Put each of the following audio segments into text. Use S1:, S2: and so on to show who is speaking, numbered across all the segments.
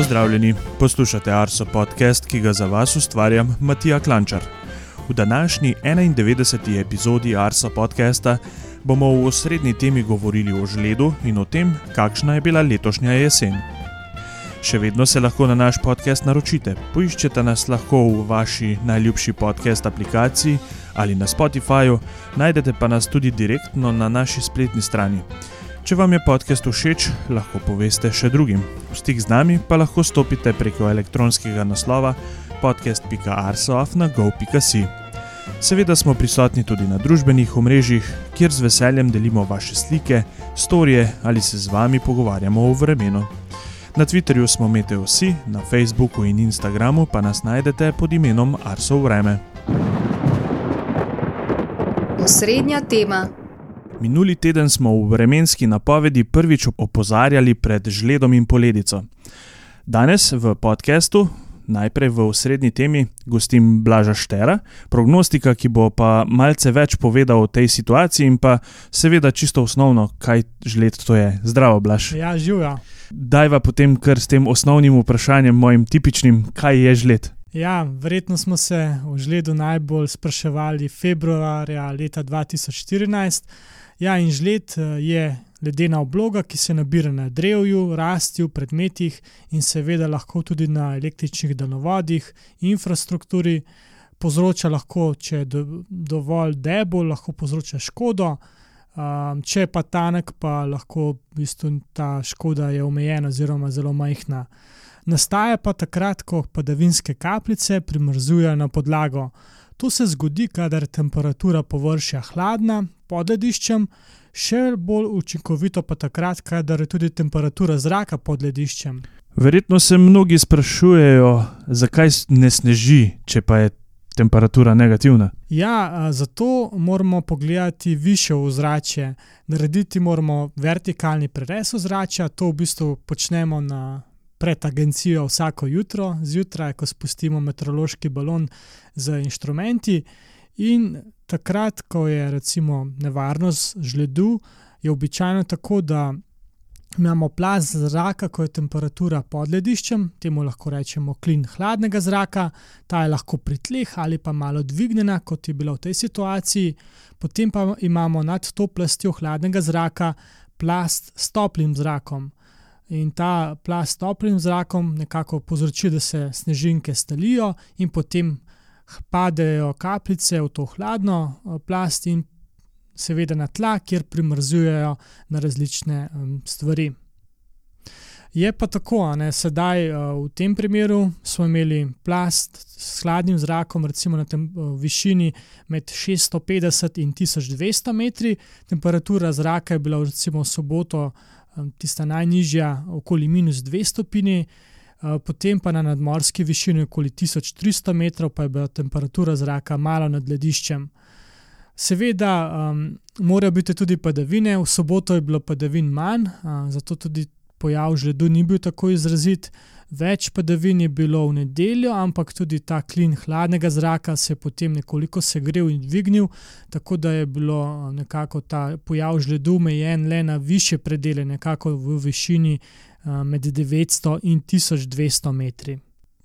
S1: pozdravljeni, poslušate Arso podcast, ki ga za vas ustvarjam Matija Klančar. V današnji 91. epizodi Arso podcasta bomo v osrednji temi govorili o žledu in o tem, kakšna je bila letošnja jesen. Še vedno se lahko na naš podcast naročite. Poiščete nas lahko v vaši najljubši podcast aplikaciji ali na Spotifyju, najdete pa nas tudi direktno na naši spletni strani. Če vam je podcast všeč, lahko poveste še drugim. V stik z nami pa lahko stopite preko elektronskega naslova podcast.arsoafnago.si. Seveda smo prisotni tudi na družbenih omrežjih, kjer z veseljem delimo vaše slike, storije ali se z vami pogovarjamo o vremenu. Na Twitterju smo Meteosi, na Facebooku in Instagramu pa nas najdete pod imenom Arso Vreme.
S2: Osrednja tema.
S1: Minuli teden smo v vremenski napovedi prvič opozarjali pred žledom in poledico. Danes v podkastu, najprej v osrednji temi, gostim Blaža Štera, prognostika, ki bo pa malce več povedal o tej situaciji in pa seveda čisto osnovno, kaj žled to je. Zdravo, Blaž.
S3: Ja, živijo.
S1: Dajva potem kar s tem osnovnim vprašanjem, mojim tipičnim, kaj je žled.
S3: Ja, verjetno smo se o žledu najbolj spraševali februarja leta 2014. Ja, in žled eh, je ledena obloga, ki se nabira na drevju, rasti v predmetih in seveda lahko tudi na električnih daljnovodih, infrastrukturi. Povzroča lahko, če je do, dovolj debel, lahko povzroča škodo. Um, če pa tanek, pa lahko v bistvu ta škoda je omejena oziroma zelo majhna. Nastaja pa takrat, ko padavinske kapljice primrzujejo na podlago. To se zgodi, kadar je temperatura površja hladna pod lediščem, še bolj učinkovito pa takrat, kadar je tudi temperatura zraka pod lediščem.
S1: Verjetno se mnogi sprašujejo, zakaj ne sneži, če pa je temperatura negativna.
S3: Ja, zato moramo pogledati više v zrače, narediti moramo vertikalni prerez zrača, to v bistvu počnemo na. Pred agencijo vsako jutro, zjutraj, ko spustimo meteorološki balon z inštrumenti, in takrat, ko je recimo nevarnost žledu, je običajno tako, da imamo plaz zraka, ko je temperatura pod lediščem, temu lahko rečemo klin hladnega zraka, ta je lahko pri tleh ali pa malo dvignjena, kot je bila v tej situaciji, potem pa imamo nad to plastjo hladnega zraka plast s toplim zrakom. In ta plast s toplim zrakom nekako povzroči, da se snežinke stalijo, in potem padejo kapljice v to hladno plast, in seveda na tla, kjer primrzujejo na različne stvari. Je pa tako, da sedaj uh, v tem primeru smo imeli plast s hladnim zrakom, recimo na tem uh, višini med 650 in 1200 metri, temperatura zraka je bila recimo v soboto tista najnižja, okoli minus 2 stopinji. Potem pa na nadmorski višini, okoli 1300 metrov, pa je bila temperatura zraka malo nad lediščem. Seveda, um, morajo biti tudi padavine, v soboto je bilo padavin manj, uh, zato tudi pojav žledu ni bil tako izrazit. Več padavin je bilo v nedeljo, ampak tudi ta klin hladnega zraka se je potem nekoliko segrel in dvignil, tako da je bilo nekako ta pojav žledu omejen le na više predele, nekako v višini med 900 in 1200 metri.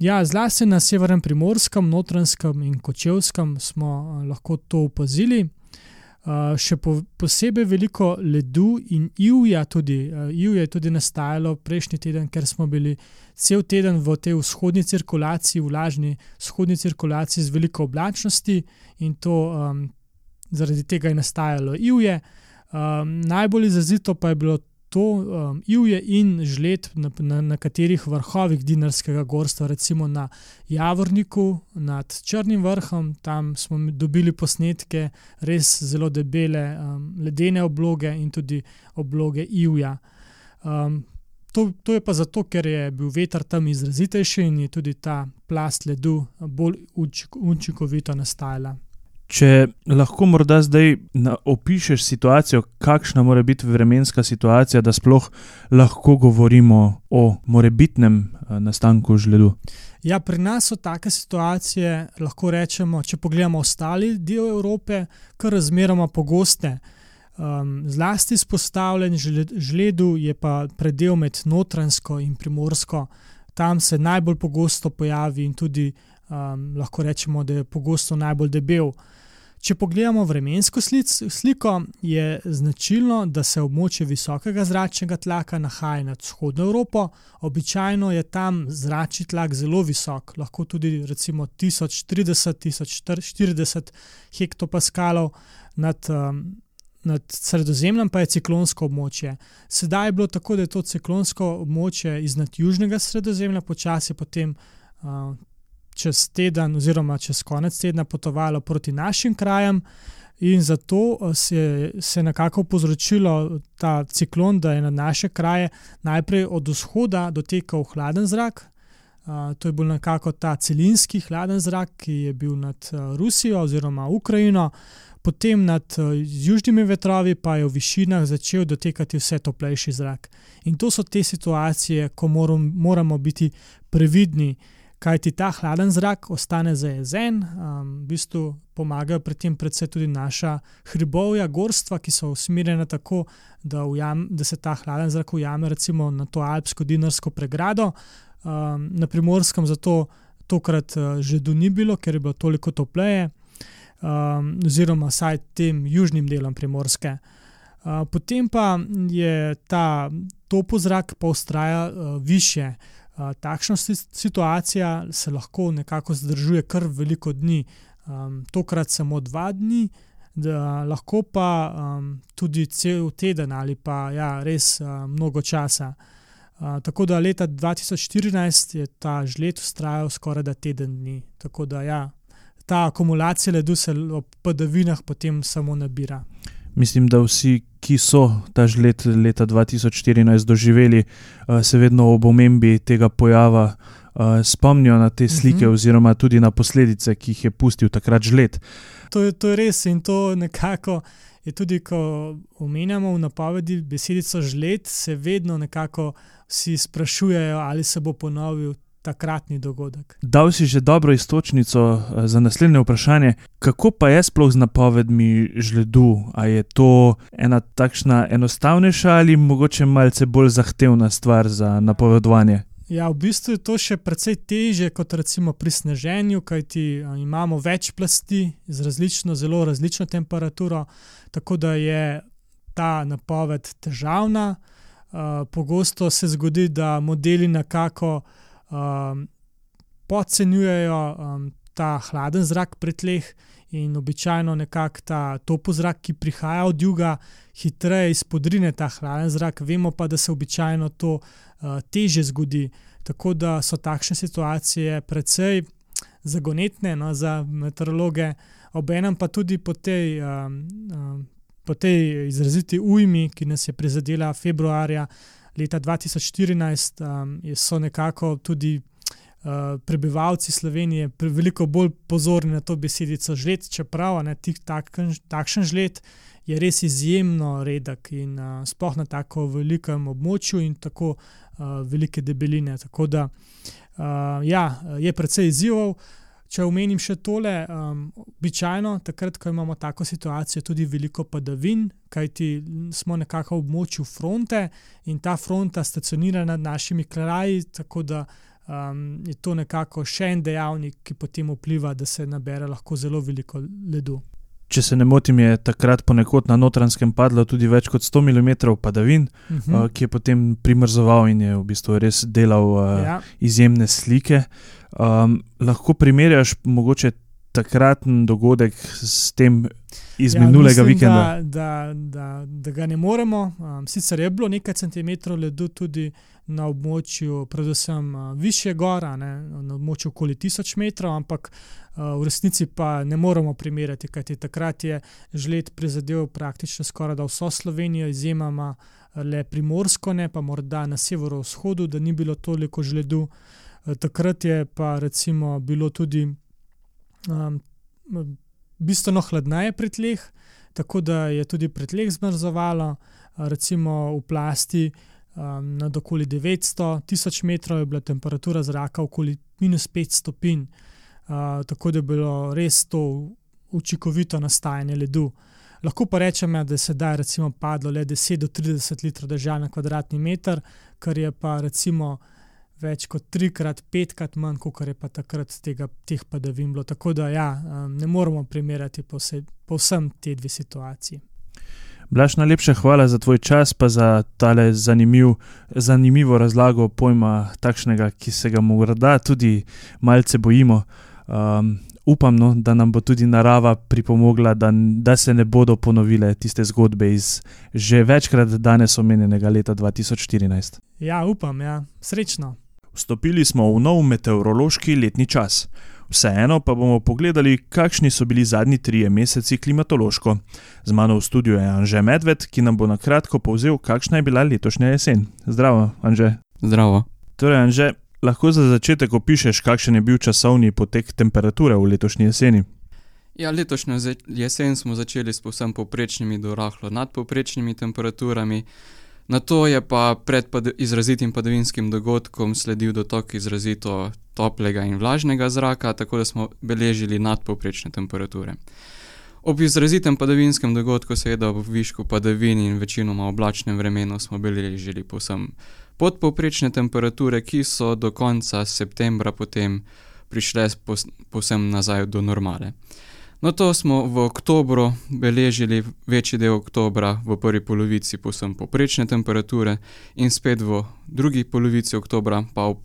S3: Ja, zlasti na severnem primorskem, notranskem in kočevskem smo uh, lahko to opazili. Uh, še po, posebej veliko ledu in ivja, tudi uh, ivja je tudi nastajalo prejšnji teden, ker smo bili cel teden v tej vzhodni cirkulaciji, vlažni vzhodni cirkulaciji z veliko oblačnosti in to um, zaradi tega je nastajalo ivje. Um, najbolj izrazito pa je bilo to um, ivje in žled na, na, na katerih vrhovih Dinarskega gorstva, recimo na Javorniku nad Črnim vrhom, tam smo dobili posnetke res zelo debele um, ledene obloge in tudi obloge ivja. Um, to, to je pa zato, ker je bil veter tam izrazitejši in je tudi ta plast ledu bolj učinkovito nastajala.
S1: Če lahko morda zdaj opišuješ situacijo, kakšna mora biti vremenska situacija, da sploh lahko govorimo o morebitnem eh, nastanku žledu.
S3: Ja, pri nas so take situacije, lahko rečemo, če pogledamo ostali del Evrope, kar razmeroma pogoste. Um, zlasti izpostavljen žledu je pa predel med notransko in primorsko tam se najbolj pogosto pojavi in tudi um, lahko rečemo, da je pogosto najbolj debel. Če pogledamo vremensko sliko, je značilno, da se območje visokega zračnega tlaka nahaja nad vzhodno Evropo. Običajno je tam zračni tlak zelo visok, lahko tudi recimo 1030-1040 hektopaskalov, nad, um, nad sredozemljem pa je ciklonsko območje. Sedaj je bilo tako, da je to ciklonsko območje iznad južnega sredozemlja, počasi potem. Uh, čez teden, oziroma čez konec tedna, potovalo proti našim krajem, in zato eh, se je nekako povzročilo ta ciklon, da je na naše kraje najprej od vzhoda dotekal hladen zrak. Uh, to je bil nekako ta celinski hladen zrak, ki je bil nad uh, Rusijo oziroma Ukrajino, potem nad uh, južnimi vetrovi, pa je v višinah začel dotekati vse toplejši zrak. In to so te situacije, ko moram, moramo biti previdni, kaj ti ta hladen zrak ostane zajezen, um, v bistvu pomagajo pri tem predvsem tudi naša hribovja, gorstva, ki so usmerjena tako, da, ujam, da se ta hladen zrak ujame recimo na to alpsko-dinarsko pregrado. Um, na primorskem zato tokrat uh, že do ni bilo, ker je bilo toliko topleje, um, oziroma vsaj tem južnim delom primorske. Uh, potem pa je ta topo zrak pa ustraja uh, više takšna situacija se lahko nekako zdržuje kar veliko dni, um, tokrat samo dva dni, da lahko pa um, tudi cel teden ali pa ja, res uh, mnogo časa. Uh, tako da leta 2014 je ta žled ustrajal skoraj da teden dni. Tako da ja, ta akumulacija ledu se ob padavinah potem samo nabira.
S1: Mislim, da vsi, ki so ta žled leta 2014 doživeli, eh, se vedno ob omembi tega pojava eh, spomnijo na te slike, uh mhm. -huh. oziroma tudi na posledice, ki jih je pustil takrat žled.
S3: To je, to je res in to nekako je tudi, ko omenjamo v napovedi besedico žled, se vedno nekako vsi sprašujejo, ali se bo ponovil takratni dogodek.
S1: Dal si že dobro istočnico eh, za naslednje vprašanje, kako pa je sploh z napovedmi žledu? A je to ena takšna enostavnejša ali mogoče malce bolj zahtevna stvar za napovedovanje?
S3: Ja, v bistvu je to še precej teže kot recimo pri sneženju, kajti imamo več plasti z različno, zelo različno temperaturo, tako da je ta napoved težavna. Uh, pogosto se zgodi, da modeli nekako uh, um, podcenjujejo um, ta hladen zrak pri tleh in običajno nekako ta topo zrak, ki prihaja od juga, hitreje izpodrine ta hladen zrak. Vemo pa, da se običajno to uh, teže zgodi. Tako da so takšne situacije precej zagonetne no, za meteorologe, obenem pa tudi po tej, um, um, po tej izraziti ujmi, ki nas je prizadela februarja leta 2014 um, so nekako tudi uh, prebivalci Slovenije veliko bolj pozorni na to besedico žled, čeprav ne, tih, takšen, takšen žled je res izjemno redek in uh, sploh na tako velikem območju in tako uh, velike debeline. Tako da uh, ja, je precej izzivov. Če omenim še tole, um, običajno takrat, ko imamo tako situacijo, tudi veliko padavin, kajti smo nekako v območju fronte in ta fronta stacionira nad našimi kraji, tako da um, je to nekako še en dejavnik, ki potem vpliva, da se nabere lahko zelo veliko ledu.
S1: Če se ne motim, je takrat ponekod na notranskem padlo tudi več kot 100 mm padavin, uh -huh. uh, ki je potem primrzoval in je v bistvu res delal uh, ja. izjemne slike. Um, lahko primerjaš mogoče takratni dogodek s tem iz ja, minulega
S3: mislim,
S1: vikenda?
S3: Da, da, da, da ga ne moremo. Um, sicer je bilo nekaj centimetrov ledu tudi na območju, predvsem uh, više gora, ne, na območju okoli 1000 metrov, ampak uh, v resnici pa ne moremo primerjati, kajti takrat je žled prizadel praktično skoraj vso Slovenijo, izjemoma le primorsko, ne pa morda na severovzhodu, da ni bilo toliko žledu. Uh, takrat je pa recimo bilo tudi um, bistveno hladneje pri tleh, tako da je tudi pri tleh zmrzovalo, recimo v plasti um, nad okoli 900-1000 metrov je bila temperatura zraka okoli minus 5 stopinj, uh, tako da je bilo res to učinkovito nastajanje ledu. Lahko pa rečemo, da je sedaj recimo padlo le 10 do 30 litrov držav na kvadratni meter, kar je pa recimo več kot trikrat, petkrat manj, kot je pa takrat tega, teh padavin bilo. Tako da ja, um, ne moremo primerjati povsem te dve situaciji.
S1: Blaž, najlepša hvala za tvoj čas, pa za tale zanimiv, zanimivo razlago pojma, takšnega, ki se ga morda tudi malce bojimo. Um, upam, no, da nam bo tudi narava pripomogla, da, da se ne bodo ponovile tiste zgodbe iz že večkrat danes omenjenega leta 2014.
S3: Ja, upam, ja. srečno.
S1: Vstopili smo v nov meteorološki letni čas. Vseeno pa bomo pogledali, kakšni so bili zadnji trije meseci klimatološko. Z mano v studiu je Anže Medved, ki nam bo na kratko povzel, kakšna je bila letošnja jesen. Zdravo, Anže.
S4: Zdravo.
S1: Torej, Anže, lahko za začetek opišeš, kakšen je bil časovni potek temperature v letošnji jeseni?
S4: Ja, letošnjo jesen smo začeli s povsem povprečnimi do rahlo nadpovprečnimi temperaturami. Na to je pa pred pad izrazitim padavinskim dogodkom sledil dotok izrazito toplega in vlažnega zraka, tako da smo beležili nadpovprečne temperature. Ob izrazitem padavinskem dogodku, seveda ob višku padavin in večinoma oblačnem vremenu, smo beležili povsem podpovprečne temperature, ki so do konca septembra potem prišle povsem nazaj do normale. No, to smo v oktobru beležili večji del oktobra, v prvi polovici povsem poprečne temperature, in spet v drugi polovici oktobra, pa ob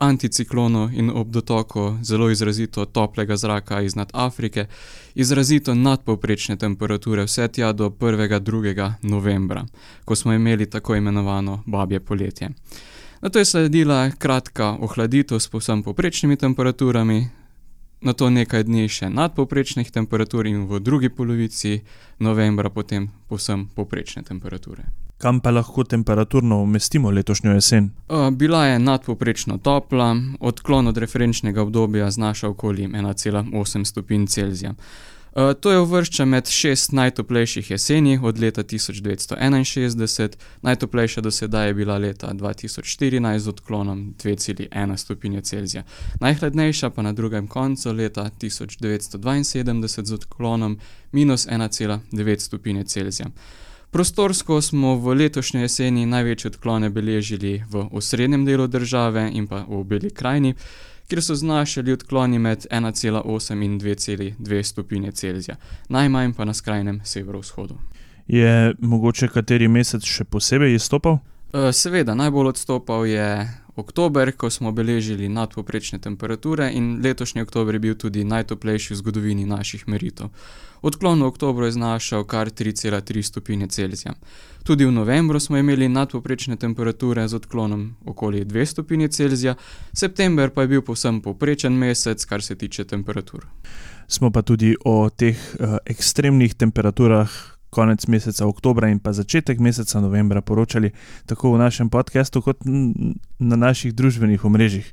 S4: anticiklonu in ob dotoku zelo izrazito toplega zraka iznad Afrike, izrazito nadpovprečne temperature, vse tja do 1. 2. novembra, ko smo imeli tako imenovano babje poletje. Na to je sledila kratka ohladitev s povsem poprečnimi temperaturami, na to nekaj dni še nadpovprečnih temperatur in v drugi polovici novembra potem povsem poprečne temperature.
S1: Kam pa lahko temperaturno umestimo letošnjo jesen?
S4: Bila je nadpovprečno topla, odklon od referenčnega obdobja znaša okoli 1,8 stopinj Celzija. Uh, to je uvršča med šest najtoplejših jeseni od leta 1961, najtoplejša do sedaj je bila leta 2014 z odklonom 2,1 stopinje Celzija, najhladnejša pa na drugem koncu leta 1972 z odklonom minus 1,9 stopinje Celzija. Prostorsko smo v letošnji jeseni največje odklone beležili v osrednjem delu države in pa v Beli krajini kjer so znašali odkloni med 1,8 in 2,2 stopinje Celzija, najmanj pa na skrajnem severovzhodu.
S1: Je mogoče kateri mesec še posebej izstopal?
S4: E, seveda, najbolj odstopal je oktober, ko smo beležili nadpoprečne temperature, in letošnji oktober je bil tudi najtoplejši v zgodovini naših meritev. Odklon v oktobru je znašal kar 3,3 stopinje Celzija. Tudi v novembru smo imeli nadpoprečne temperature z odklonom okoli 2 stopinje Celzija, september pa je bil povsem povprečen mesec, kar se tiče temperatur.
S1: Smo pa tudi o teh uh, ekstremnih temperaturah konec meseca oktobra in pa začetek meseca novembra poročali tako v našem podkastu, kot na naših družbenih omrežjih.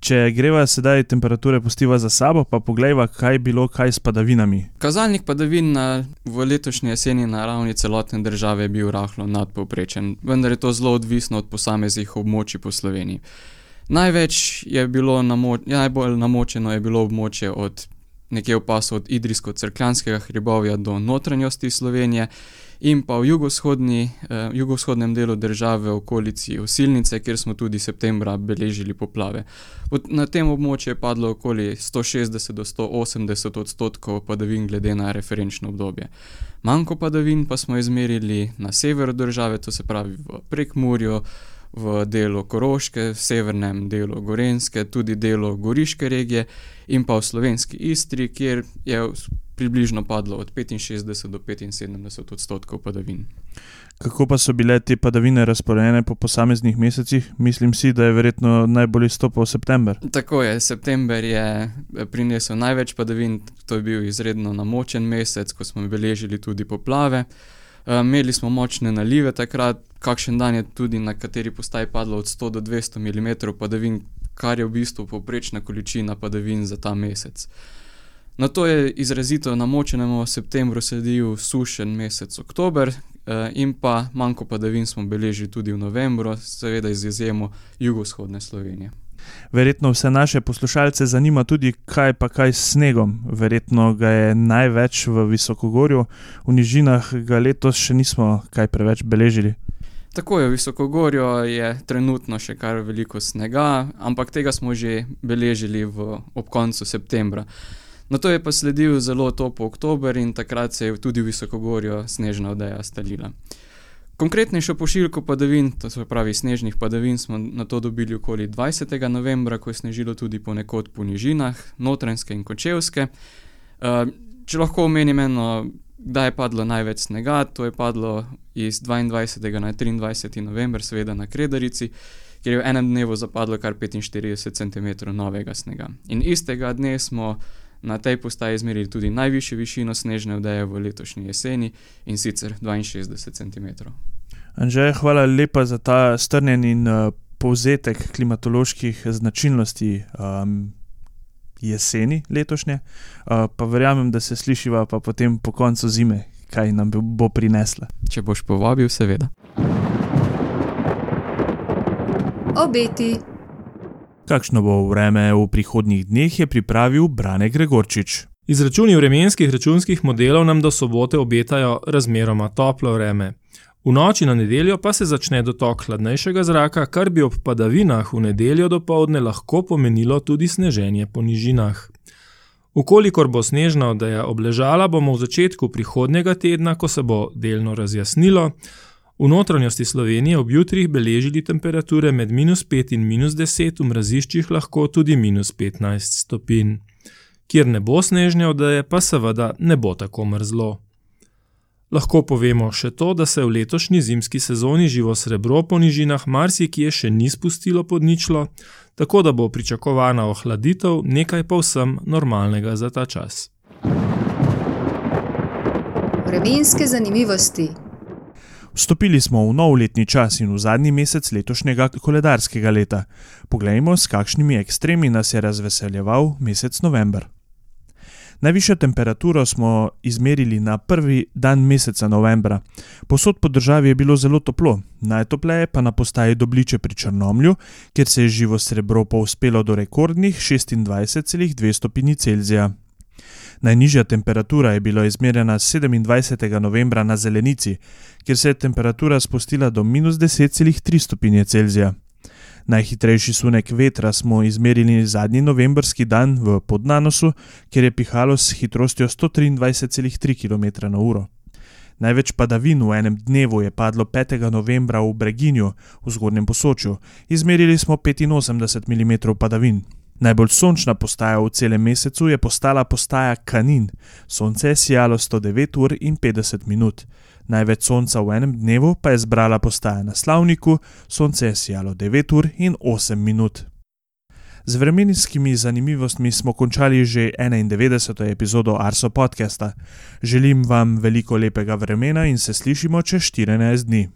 S1: Če greva sedaj temperature postiva za sabo, pa pogledajva, kaj je bilo, kaj s padavinami.
S4: Kazalnik padavin na, v letošnji jeseni na ravni celotne države je bil rahlo nadpovprečen, vendar je to zelo odvisno od posameznih območij po Sloveniji. Največ je bilo namo, najbolj namočeno je bilo območje od nekje v pasu od Idrijsko-Crkljanskega hribovja do notranjosti Slovenije in pa v jugovzhodni, eh, jugovzhodnem delu države, v okolici Osilnice, kjer smo tudi septembra beležili poplave. Na tem območju je padlo okoli 160 do 180 odstotkov padavin, glede na referenčno obdobje. Manjko padavin pa smo izmerili na severu države, to se pravi v Prekmurju v delu Koroške, v severnem delu Gorenske, tudi delu Goriške regije in pa v slovenski Istri, kjer je približno padlo od 65 do 75 odstotkov padavin.
S1: Kako pa so bile te padavine razporejene po posameznih mesecih? Mislim si, da je verjetno najbolj izstopal september.
S4: Tako je, september je prinesel največ padavin, to je bil izredno namočen mesec, ko smo beležili tudi poplave. Eh, imeli smo močne nalive takrat, kakšen dan je tudi na kateri postaji padlo od 100 do 200 mm padavin, kar je v bistvu povprečna količina padavin za ta mesec. Na to je izrazito namočenemu septembru sledil sušen mesec oktober, eh, in pa manjko padavin smo beležili tudi v novembru, seveda z izjemo jugovzhodne Slovenije.
S1: Verjetno vse naše poslušalce zanima tudi, kaj pa kaj s snegom. Verjetno ga je največ v Visokogorju, v nižinah ga letos še nismo kaj preveč beležili.
S4: Tako je, v Visokogorju je trenutno še kar veliko snega, ampak tega smo že beležili v, ob koncu septembra. Na to je pa sledil zelo topel oktober in takrat se je tudi v Visokogorju snežna odeja stalila. Konkretnejšo pošiljko padavin, to se pravi snežnih padavin, smo na to dobili okoli 20. novembra, ko je snežilo tudi ponekod po nižinah, notranske in kočevske. Uh, če lahko omenim eno, kdaj je padlo največ snega, to je padlo iz 22. na 23. november, seveda na Kredarici, kjer je v enem dnevu zapadlo kar 45 cm novega snega. In istega dne smo na tej postaji izmerili tudi najvišjo višino snežne odeje v letošnji jeseni in sicer 62 cm.
S1: Anže, hvala lepa za ta strnjen in uh, povzetek klimatoloških značilnosti um, jeseni letošnje. Uh, pa verjamem, da se slišiva pa potem po koncu zime, kaj nam bo prinesla.
S4: Če boš povabil, seveda.
S2: Obeti.
S1: Kakšno bo vreme v prihodnjih dneh, je pripravil Brane Gregorčič.
S5: Izračuni vremenskih računskih modelov nam do sobote obetajo razmeroma toplo vreme. V noči na nedeljo pa se začne dotok hladnejšega zraka, kar bi ob padavinah v nedeljo do povdne lahko pomenilo tudi sneženje po nižinah. Ukolikor bo snežna odeja obležala, bomo v začetku prihodnega tedna, ko se bo delno razjasnilo, V notranjosti Slovenije ob jutrih beležili temperature med minus 5 in minus 10, v mraziščih lahko tudi minus 15 stopinj. Kjer ne bo snežne odeje, pa seveda ne bo tako mrzlo. Lahko povemo še to, da se v letošnji zimski sezoni živo srebro po nižinah marsikje še ni spustilo pod ničlo, tako da bo pričakovana ohladitev nekaj povsem normalnega za ta čas.
S2: Vremenske zanimivosti.
S1: Vstopili smo v nov letni čas in v zadnji mesec letošnjega koledarskega leta. Poglejmo, s kakšnimi ekstremi nas je razveseljeval mesec november. Najvišjo temperaturo smo izmerili na prvi dan meseca novembra. Posod po državi je bilo zelo toplo, najtopleje pa na postaji Dobliče pri Črnomlju, kjer se je živo srebro povzpelo do rekordnih 26,2 stopinji Celzija. Najnižja temperatura je bila izmerjena 27. novembra na Zelenici, kjer se je temperatura spustila do minus 10,3 stopinje Celzija. Najhitrejši sunek vetra smo izmerili zadnji novembrski dan v Podnanosu, kjer je pihalo s hitrostjo 123,3 km/h. Največ padavin v enem dnevu je padlo 5. novembra v Breginju v zgornjem posočju, izmerili smo 85 mm padavin. Najbolj sončna postaja v celem mesecu je postala postaja Kanin. Sonce je sijalo 109 ur in 50 minut. Največ sonca v enem dnevu pa je zbrala postaja na Slavniku, sonce je sijalo 9 ur in 8 minut. Z vremenskimi zanimivostmi smo končali že 91. epizodo Arso podcasta. Želim vam veliko lepega vremena in se slišimo čez 14 dni.